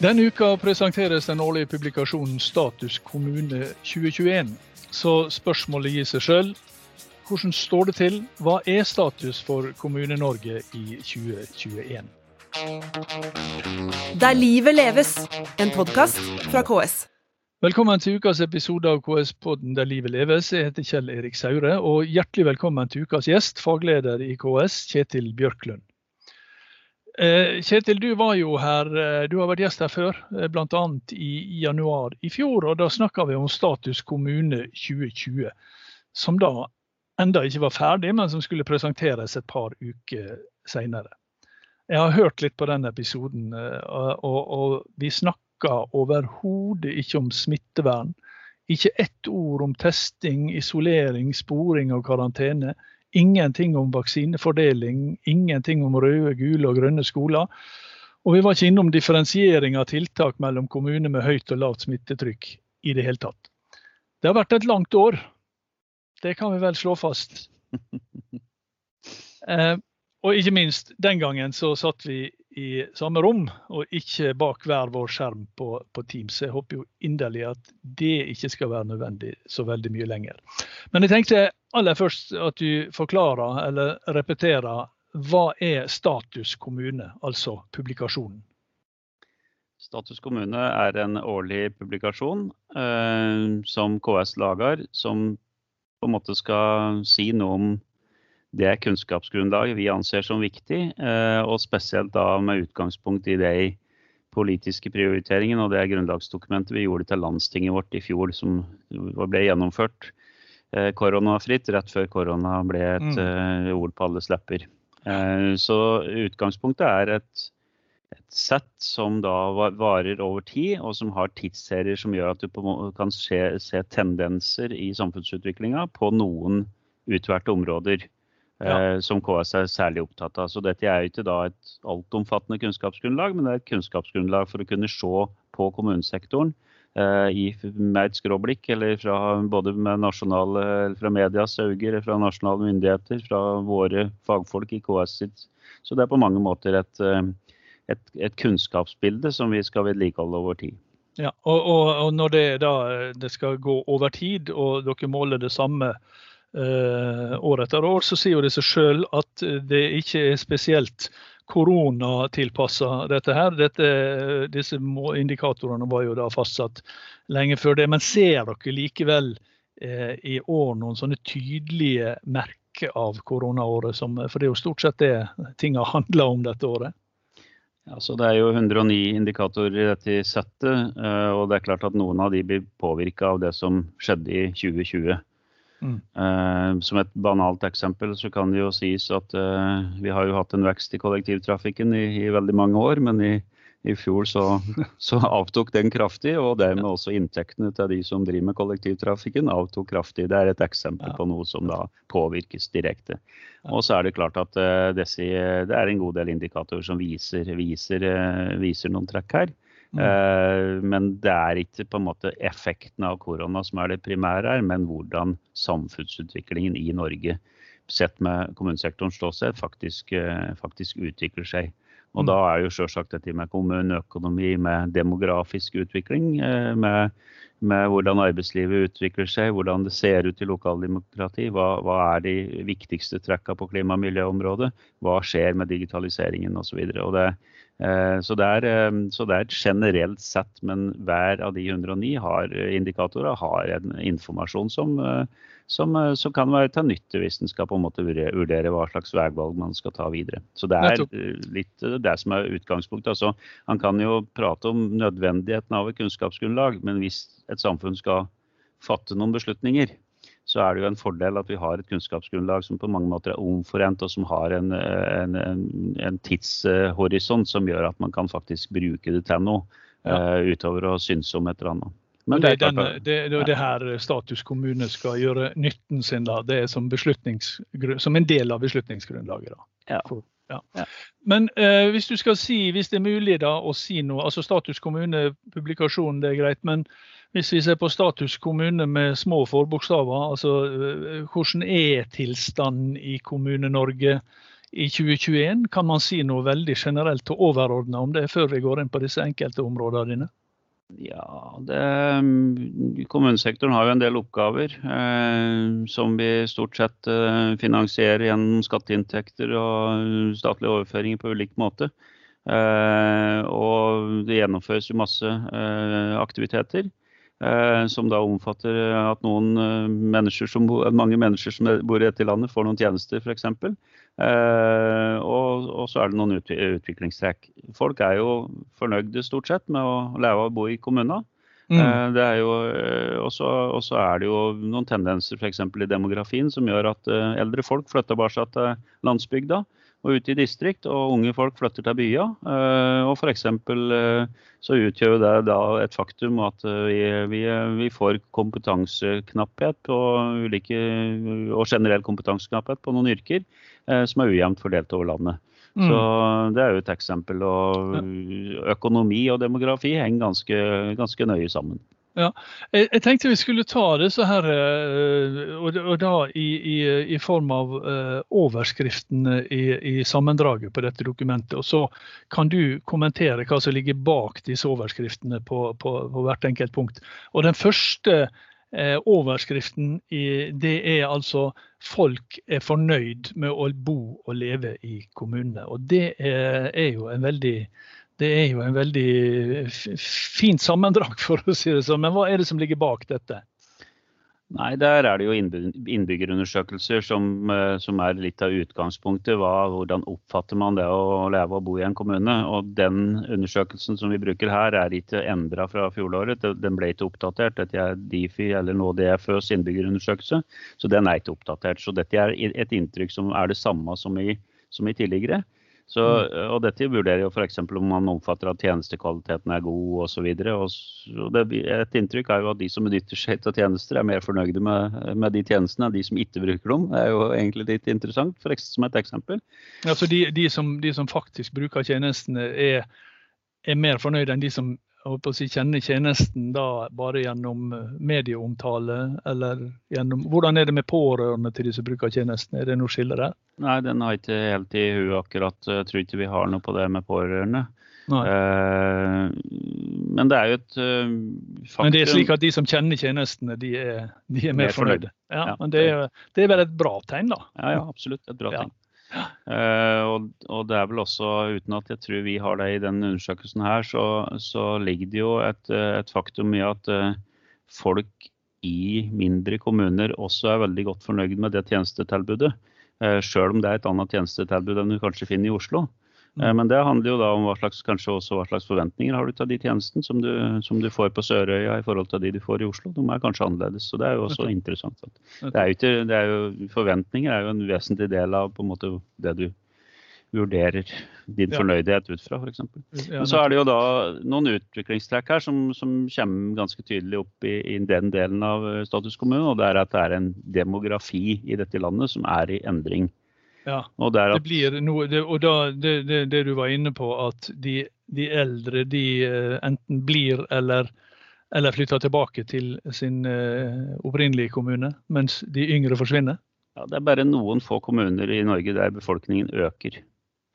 Denne uka presenteres den årlige publikasjonen Status kommune 2021. Så spørsmålet gir seg sjøl. Hvordan står det til? Hva er status for Kommune-Norge i 2021? Der livet leves, en podkast fra KS. Velkommen til ukas episode av KS-podden Der livet leves. Jeg heter Kjell Erik Saure, og hjertelig velkommen til ukas gjest, fagleder i KS, Kjetil Bjørklund. Eh, Kjetil, du var jo her, eh, du har vært gjest her før, eh, bl.a. I, januar i fjor. og Da snakka vi om Status kommune 2020, som da enda ikke var ferdig, men som skulle presenteres et par uker seinere. Jeg har hørt litt på den episoden, og, og vi snakka overhodet ikke om smittevern. Ikke ett ord om testing, isolering, sporing og karantene. Ingenting om vaksinefordeling, ingenting om røde, gule og grønne skoler. Og vi var ikke innom differensiering av tiltak mellom kommuner med høyt og lavt smittetrykk i det hele tatt. Det har vært et langt år. Det kan vi vel slå fast. Eh, og ikke minst, den gangen så satt vi i samme rom, og ikke bak hver vår skjerm på, på, Teams. Jeg håper jo inderlig at det ikke skal være nødvendig så veldig mye lenger. Men jeg tenkte aller først at du forklarer eller repeterer hva er Status kommune, altså publikasjonen? Status kommune er en årlig publikasjon eh, som KS lager, som på en måte skal si noe om det kunnskapsgrunnlaget vi anser som viktig, eh, og spesielt da med utgangspunkt i de politiske prioriteringen og det grunnlagsdokumentet vi gjorde til landstinget vårt i fjor, som ble gjennomført eh, koronafritt rett før korona ble et mm. Eh, ord på alles lepper. Så utgangspunktet er et, et sett som da varer over tid, og som har tidsserier som gjør at du kan se, se tendenser i samfunnsutviklinga på noen utvalgte områder ja. Eh, som KS er særlig opptatt av. Så dette er jo ikke da et altomfattende kunnskapsgrunnlag, men det er et kunnskapsgrunnlag for å kunne se på kommunesektoren eh, i, med et skråblikk, eller fra, både med nasjonale, fra medias øyne, fra nasjonale myndigheter, fra våre fagfolk i KS sitt. Så det er på mange måter et, eh, et, et kunnskapsbilde som vi skal vedlikeholde over tid. Ja, og, og, og når det, da, det skal gå over tid, og dere måler det samme år etter år, så sier det seg sjøl at det ikke er spesielt koronatilpassa dette her. Dette, disse indikatorene var jo da fastsatt lenge før det. Men ser dere likevel eh, i år noen sånne tydelige merker av koronaåret? For det er jo stort sett det tinga handler om dette året. Ja, så Det er jo 109 indikatorer i dette settet, eh, og det er klart at noen av de blir påvirka av det som skjedde i 2020. Mm. Uh, som et banalt eksempel så kan det jo sies at uh, vi har jo hatt en vekst i kollektivtrafikken i, i veldig mange år, men i, i fjor så, så, avtok den kraftig, og dermed også inntektene til de som driver med kollektivtrafikken avtok kraftig. Det er et eksempel på noe som da påvirkes direkte. Og så er det klart at uh, desse, det er en god del indikatorer som viser, viser, viser noen trekk her. Mm. Eh, men det er ikke på en måte effekten av korona som er det primære her, men hvordan samfunnsutviklingen i Norge sett med kommunesektorens ståsted faktisk, eh, faktisk utvikler seg. Og mm. da er jo selvsagt dette med kommuneøkonomi, med demografisk utvikling, eh, med, med, hvordan arbeidslivet utvikler seg, hvordan det ser ut i lokaldemokrati, hva, hva er de viktigste trekka på klima- og miljøområdet, hva skjer med digitaliseringen osv. Det, så det, er, eh, så det, er, generelt sett, men hver av de 109 har eh, indikatorer har en informasjon som, som, som kan være til nytte hvis en skal på en måte vurdere hva slags veivalg man skal ta videre. Så det er litt det som er utgangspunktet. Altså, han kan jo prate om nødvendigheten av et kunnskapsgrunnlag, men hvis et samfunn skal fatte noen beslutninger, så er det jo en fordel at vi har et kunnskapsgrunnlag som på mange måter er omforent, og som har en, en, en, en tidshorisont som gjør at man kan faktisk bruke det til noe, ja. uh, utover å synse om et eller annet. Men det, er den, det, det, det her status kommune skal gjøre nytten sin, da. Det er som, som en del av beslutningsgrunnlaget. da. Ja. Ja. Men eh, hvis du skal si, hvis det er mulig da å si noe, altså Status kommune-publikasjonen, det er greit. Men hvis vi ser på status kommune med små forbokstaver, altså eh, hvordan er tilstanden i Kommune-Norge i 2021. Kan man si noe veldig generelt og overordna om det, før vi går inn på disse enkelte områdene dine? Ja, det, Kommunesektoren har jo en del oppgaver eh, som vi stort sett eh, finansierer gjennom skatteinntekter og statlige overføringer på ulik måte. Eh, og det gjennomføres jo masse eh, aktiviteter. Eh, som da omfatter at noen eh, mennesker som, mange mennesker som bor i dette landet, får noen tjenester, f.eks. Eh, og, og så er det noen utviklingstrekk. Folk er jo fornøyde stort sett med å leve og bo i kommunene. Mm. Det er jo, og så er det jo noen tendenser f.eks. i demografien som gjør at eldre folk flytter bare til landsbygda og ute i distrikt, og unge folk flytter til byer. Eh, og f.eks. Eh, så utgjør det da et faktum at eh, vi, vi, vi får kompetanseknapphet på ulike, og generell kompetanseknapphet på noen yrker som er ujevnt fordelt over landet. Mm. Så Det er jo et eksempel. og Økonomi og demografi henger ganske, ganske nøye sammen. Ja, jeg, tenkte vi skulle ta det så her, eh, og, da i, i, i, form av uh, overskriftene i, i, sammendraget på dette dokumentet. Og så kan du kommentere hva som ligger bak disse overskriftene på, på, på hvert enkelt punkt. Og Den første overskriften det er altså 'folk er fornøyd med å bo og leve i kommunene'. Og Det er, er jo en veldig det er jo en veldig fint sammendrag, for å si det sånn. Men hva er det som ligger bak dette? Nei, Der er det jo innbyggerundersøkelser som, eh, som er litt av utgangspunktet. Hva, hvordan oppfatter man det å leve og bo i en kommune? Og Den undersøkelsen som vi bruker her er ikke endra fra fjoråret. Den ble ikke oppdatert. Dette er Difi eller nå DFØs innbyggerundersøkelse, så den er ikke oppdatert. Så dette er et inntrykk som er det samme som i, som i tidligere. Så, mm. og dette vurderer jo f.eks. om man omfatter at tjenestekvaliteten er god osv. Et inntrykk er jo at de som benytter seg av tjenester, er mer fornøyde med, med, de tjenestene enn de som ikke bruker dem. Det er jo egentlig litt interessant, for, som et eksempel. Ja, så de, de, som, de som, faktisk bruker tjenestene, er, er mer fornøyde enn de som si, kjenner tjenesten da bare gjennom eh, medieomtale, eller gjennom Hvordan er det med pårørende til de som bruker tjenesten, er det noe skille der? Nei, den har ikke helt i huet akkurat. Jeg tror ikke vi har noe på det med pårørende. Eh, men det er jo et faktum Men det er slik at de som kjenner tjenestene, de er, de er mer, mer fornøyde? Ja, ja, men det er, det er, vel et bra tegn, da? Ja, ja absolutt. Et bra tegn. Uh, og, og, det er vel også, uten at jeg tror vi har det i den undersøkelsen her, så, så ligger det jo et, et faktum i at uh, folk i mindre kommuner også er veldig godt fornøyd med det tjenestetilbudet. Uh, Sjøl om det er et annet tjenestetilbud enn du kanskje finner i Oslo. Eh, men det handler jo da om hva slags, kanskje også hva slags forventninger har du til de tjenestene som du, som du får på Sørøya i forhold til de du får i Oslo. De er kanskje annerledes. så Det er jo også interessant. Det er ikke, det er jo, forventninger er jo en vesentlig del av på en måte det du vurderer din fornøydhet ut fra, f.eks. Men så er det jo da noen utviklingstrekk her som, som kommer ganske tydelig opp i, i, den delen av status kommune, og det er at det er en demografi i dette landet som er i endring. Ja, og det, det blir noe, det, og da, det, det, du var inne på, at de, de eldre de eh, enten blir eller, eller flytter tilbake til sin uh, opprinnelige kommune, mens de yngre forsvinner? Ja, Det er bare noen få kommuner i Norge der befolkningen øker.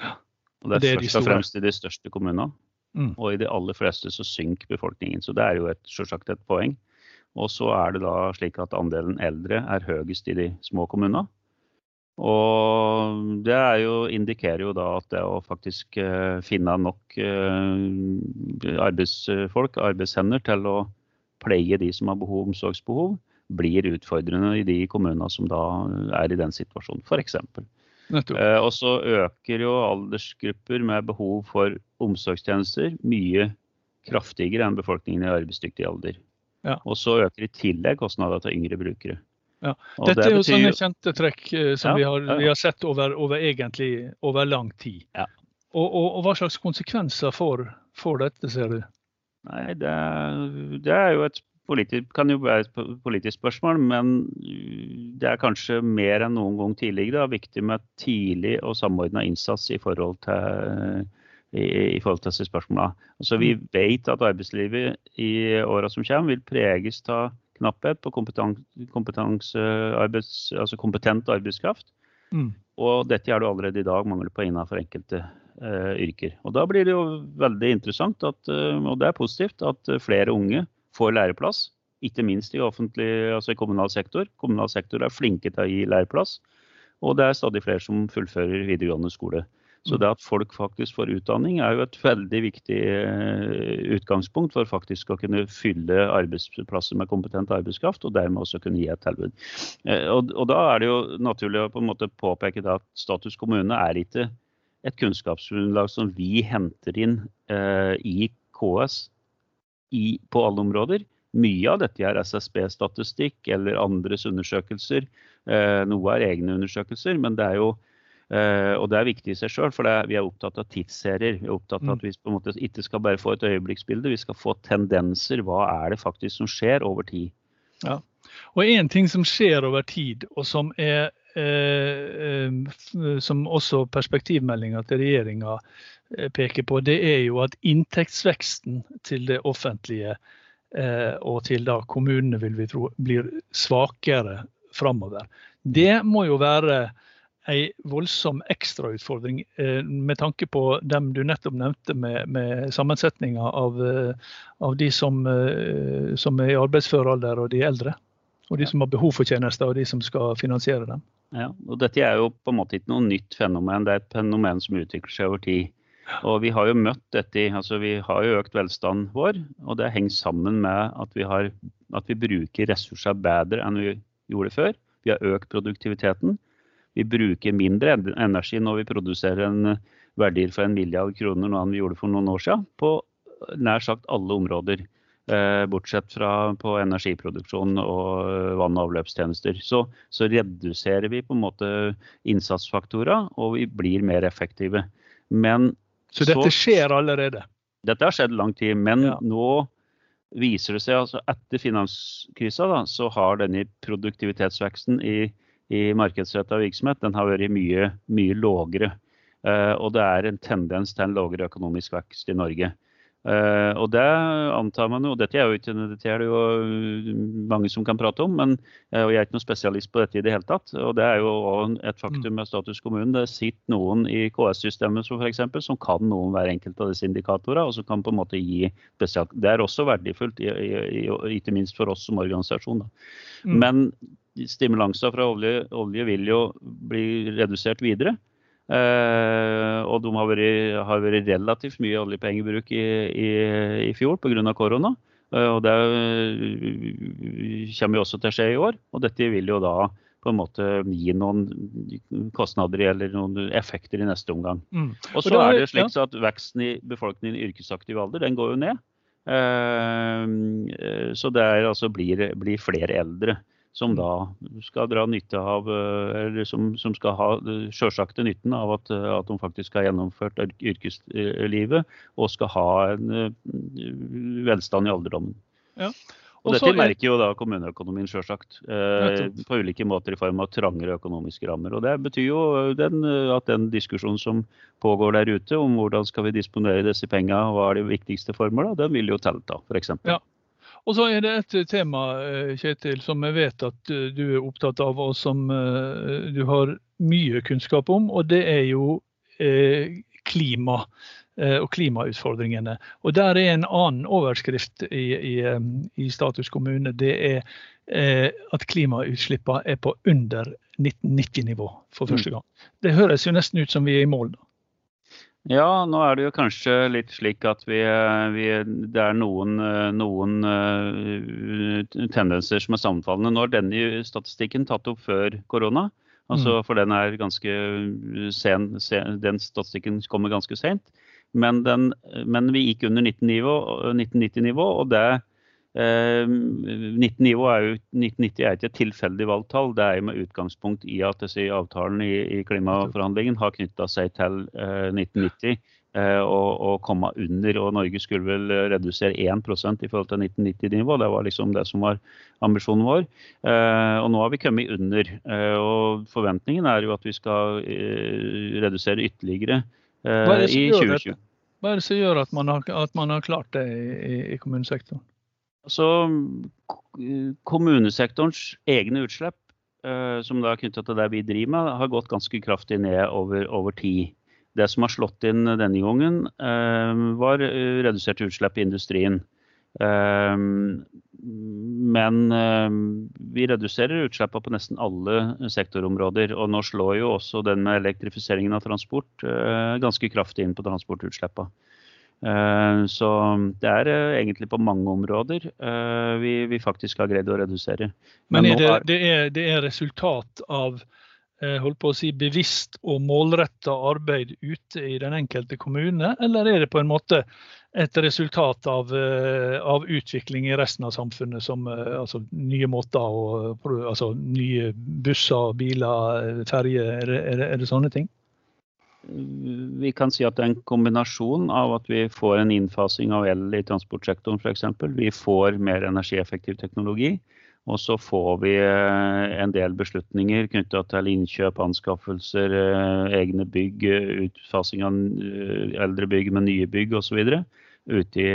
Ja, og det er, først og fremst i de største kommunene. Mm. Og i de aller fleste så synker befolkningen. Så det er jo et, selvsagt et poeng. Og så er det da slik at andelen eldre er høyest i de små kommunene. Og det jo, indikerer jo da at det å faktisk eh, finne nok eh, arbeidsfolk, arbeidshender, til å pleie de som har behov, omsorgsbehov, blir utfordrende i de kommunene som da er i den situasjonen, f.eks. Eh, og så øker jo aldersgrupper med behov for omsorgstjenester mye kraftigere enn befolkningen i arbeidsdyktig alder. Ja. Og så øker i tillegg kostnadene til yngre brukere. Ja. Dette er jo betyr... sånne kjente trekk eh, som ja, vi, har, vi, har, sett over, over, egentlig over lang tid. Ja. Og, og, og, hva slags konsekvenser får, får dette, ser du? Nei, det, det er jo et politisk, kan jo være et politisk spørsmål, men det er kanskje mer enn noen gang tidligere da, viktig med tidlig og samordna innsats i forhold til i, i forhold til disse spørsmålene. Altså, vi mm. vet at arbeidslivet i åra som kommer vil preges av knapphet på altså kompetent arbeidskraft. Mm. Og dette er det allerede i dag mangel på innenfor enkelte uh, yrker. Og Da blir det jo veldig interessant, at, uh, og det er positivt, at flere unge får læreplass. Ikke minst i offentlig, altså i kommunal sektor. Kommunal sektor er flinke til å gi læreplass. Og det er stadig flere som fullfører videregående skole. Så det at folk faktisk får utdanning er jo et veldig viktig eh, utgangspunkt for faktisk å kunne fylle arbeidsplasser med kompetent arbeidskraft, og dermed også kunne gi et tilbud. Eh, og, og da er det jo naturlig å på en måte påpeke at status kommune er ikke et kunnskapsgrunnlag som vi henter inn eh, i KS i, på alle områder. Mye av dette er SSB-statistikk eller andres undersøkelser. Eh, noe er egne undersøkelser, men det er jo og det er viktig i seg sjøl, for er, vi er opptatt av tidsserier. Vi er opptatt av at mm. vi på en måte ikke skal bare få et øyeblikksbilde, vi skal få tendenser. Hva er det faktisk som skjer over tid? Ja. Og en ting som skjer over tid, og som er eh, eh som også perspektivmeldinga til regjeringa eh, peker på, det er jo at inntektsveksten til det offentlige eh, og til da kommunene vil vi tro blir svakere framover. Det må jo være en voldsom ekstrautfordring eh, med tanke på dem du nettopp nevnte med, med sammensetninga av, eh, av, de som, eh, som, er i arbeidsfør alder og de eldre. Og de som har behov for tjenester og de som skal finansiere dem. Ja, og Dette er jo på en måte ikke noe nytt fenomen, det er et fenomen som utvikler seg over tid. Og Vi har jo møtt dette, altså vi har jo økt velstanden vår, og det henger sammen med at vi, har, at vi bruker ressurser bedre enn vi gjorde før. Vi har økt produktiviteten vi bruker mindre energi når vi produserer en eh, verdier for en milliard kroner nå enn vi gjorde for noen år siden, på nær sagt alle områder. Eh, bortsett fra på energiproduksjon og eh, vann- og avløpstjenester. Så, så reduserer vi på en måte innsatsfaktorer, og vi blir mer effektive. Men så dette skjer allerede? Dette har skjedd lang tid. Men ja. nå viser det seg altså etter finanskrisa da, så har denne produktivitetsveksten i i markedsretta virksomhet, den har vært mye, mye lågere. Uh, og det er en tendens til en lavere økonomisk vekst i Norge. Uh, og det antar man jo, og dette er jo ikke dette er det jo mange som kan prate om, men uh, jeg er ikke noen spesialist på dette i det hele tatt. Og det er jo et faktum med status kommune. Det sitter noen i KS-systemet som, for eksempel, som kan noen hver enkelt av disse indikatorer, og som kan på en måte gi spesial... Det er også verdifullt, i, i, i, ikke minst for oss som organisasjon. Mm. Men stimulanser fra olje, olje, vil jo bli redusert videre. Eh, og de har vært, har vært, relativt mye oljepengebruk i, i, i fjor pga. korona. Eh, og det kommer jo også til å skje i år. Og dette vil jo da på en måte gi noen kostnader eller noen effekter i neste omgang. Mm. Og så er det slik at veksten i befolkningen i yrkesaktiv alder den går jo ned. Eh, så det er, altså blir, blir flere eldre som da skal dra nytte av, eh, eller som, som skal ha sjølsagte nytten av at, eh, at, de faktisk har gjennomført yrkeslivet og skal ha en eh, velstand i alderdommen. Ja. Og dette merker jo da kommuneøkonomien sjølsagt. Eh, på ulike måter i form av trangere økonomiske rammer. Og Det betyr jo den, at den diskusjonen som pågår der ute om hvordan skal vi disponere disse pengene, hva er de viktigste formåla, den vil jo telle da, f.eks. Ja. Og så er det et tema eh, Kjetil, som jeg vet at eh, du er opptatt av, og som eh, du har mye kunnskap om. Og det er jo klima og klimautfordringene. Og Der er en annen overskrift i, i, i Status kommune. Det er at klimautslippene er på under 1990-nivå for første mm. gang. Det høres jo nesten ut som vi er i mål. da. Ja, nå er det jo kanskje litt slik at vi, vi, det er noen, noen uh, tendenser som er sammenfallende. Nå er denne statistikken tatt opp før korona. Altså, mm. For den er ganske sen, sen, den statistikken kommer ganske sent. Men, den, men vi gikk under 1990-nivå, og det 1990 ehm, er, jo, 1990 er ikke et tilfeldig valgt tall. Det er jo med utgangspunkt i at disse avtalene i, i klimaforhandlingene har knytta seg til eh, 1990 eh, og, og komme under. og Norge skulle vel redusere 1 i forhold til 1990-nivå. Det var liksom det som var ambisjonen vår. Eh, og nå har vi kommet under. Eh, og Forventningen er jo at vi skal eh, redusere ytterligere eh, i 2020. Hva er det som gjør at man har, at man har klart det i, i kommunesektoren? Altså, kommunesektorens egne utslipp som da er knytta til det vi driver med, har gått ganske kraftig ned over, over tid. Det som har slått inn denne gangen, var reduserte utslipp i industrien. Men vi reduserer utslippene på nesten alle sektorområder. Og nå slår jo også den med elektrifiseringen av transport eh, ganske kraftig inn på transportutslippene. Ehm, så det er eh, egentlig på mange områder eh, vi, vi faktisk har greid å redusere. Men, Men er det, det, er, det er resultat av holdt på å si, bevisst og målretta arbeid ute i den enkelte kommune, eller er det på en måte et resultat av, eh, av, utvikling i resten av samfunnet, som eh, altså, nye måter å altså, Nye busser, biler, ferjer. Er, er, er, det sånne ting? Vi kan si at det er en kombinasjon av at vi får en innfasing av el i transportsektoren f.eks. Vi får mer energieffektiv teknologi. Og så får vi eh, en del beslutninger knytta til innkjøp, anskaffelser, egne bygg, utfasing av eldre bygg med nye bygg osv ute i,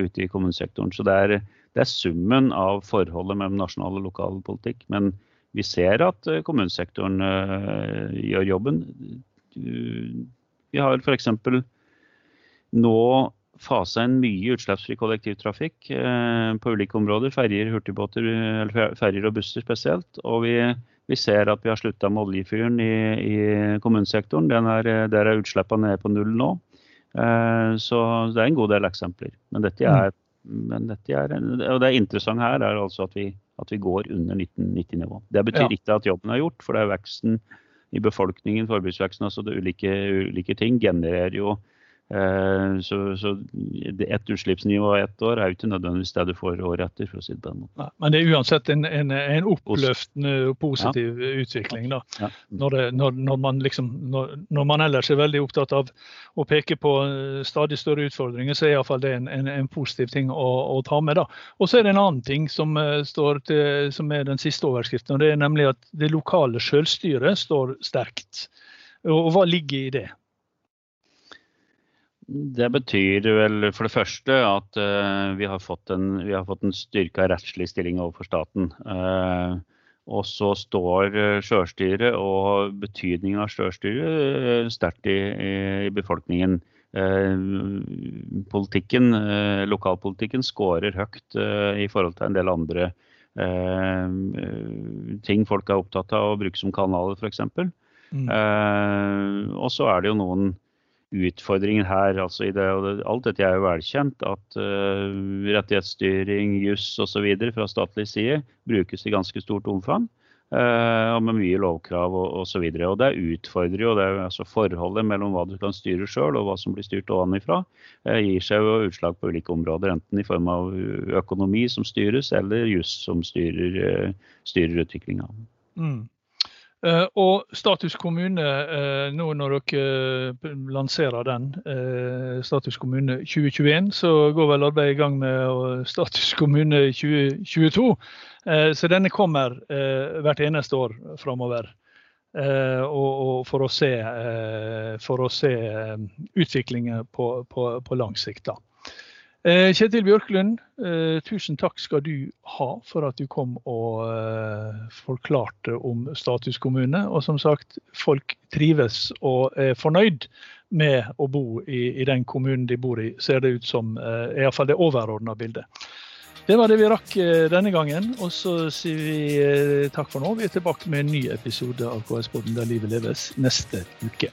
ute i kommunesektoren. Så det er, det er, summen av forholdet mellom nasjonal og lokal politikk. Men vi ser at eh, kommunesektoren gjør jobben. Vi har f.eks. nå fasa inn mye utslippsfri kollektivtrafikk eh, på ulike områder. Ferjer, hurtigbåter, ferjer og busser spesielt. Og vi, vi ser at vi har slutta med oljefyren i, i kommunesektoren. Er, der er utslippene nede på null nå. Eh, så det er en god del eksempler. Men dette mm. er, men dette er og det interessante her er altså at vi, at vi går under 1990-nivå. Det betyr ja. ikke at jobben er gjort, for det er veksten i befolkningen, forbruksveksten, altså det ulike, ulike ting, genererer jo så, så ett utslippsnivå ett år er jo ikke nødvendigvis det du får året etter. for å si det på den måten. men det er uansett en, en, en oppløftende og positiv ja. utvikling. da. Ja. Når, det, når, når, man liksom, når, når, man ellers er veldig opptatt av å peke på eh, stadig større utfordringer, så er iallfall det en, en, positiv ting å, å, ta med. da. Og så er det en annen ting som, eh, står til, som er den siste overskriften. og Det er nemlig at det lokale selvstyret står sterkt. Og, og hva ligger i det? Det betyr vel for det første at uh, vi har fått en, vi har fått en styrka rettslig stilling overfor staten. Uh, og så står uh, sjølstyret og betydningen av sjølstyret sterkt i, i, befolkningen. politikken, Lokalpolitikken scorer høyt i forhold til en del andre ting folk er opptatt av å bruke som kanaler, f.eks. Mm. og så er det jo noen utfordringen her. altså i det, og Alt dette er jo velkjent, at uh, rettighetsstyring, juss osv. fra statlig side brukes i ganske stort omfang. Uh, og med mye lovkrav og osv. Og, og det utfordrer jo det altså forholdet mellom hva du kan styre sjøl og hva som blir styrt ovenfra. uh, gir seg jo utslag på ulike områder. Enten i form av økonomi som styres, eller juss som styrer, styrer utviklinga. Mm. Uh, og Status kommune, uh, nå når dere uh, lanserer den, Status kommune 2021, så går vel arbeidet i gang med Status kommune 2022. så denne kommer hvert eneste år framover. For å se, se utviklingen på, på, på lang sikt. da. Eh, Kjetil Bjørklund, eh, tusen takk skal du ha for at du kom og eh, forklarte om status kommune. Og som sagt, folk trives og er fornøyd med å bo i, i den kommunen de bor i, ser det ut som. Eh, Iallfall det overordna bildet. Det var det vi rakk denne gangen. Og så sier vi takk for nå. Vi er tilbake med en ny episode av KS-podden Der livet leves neste uke.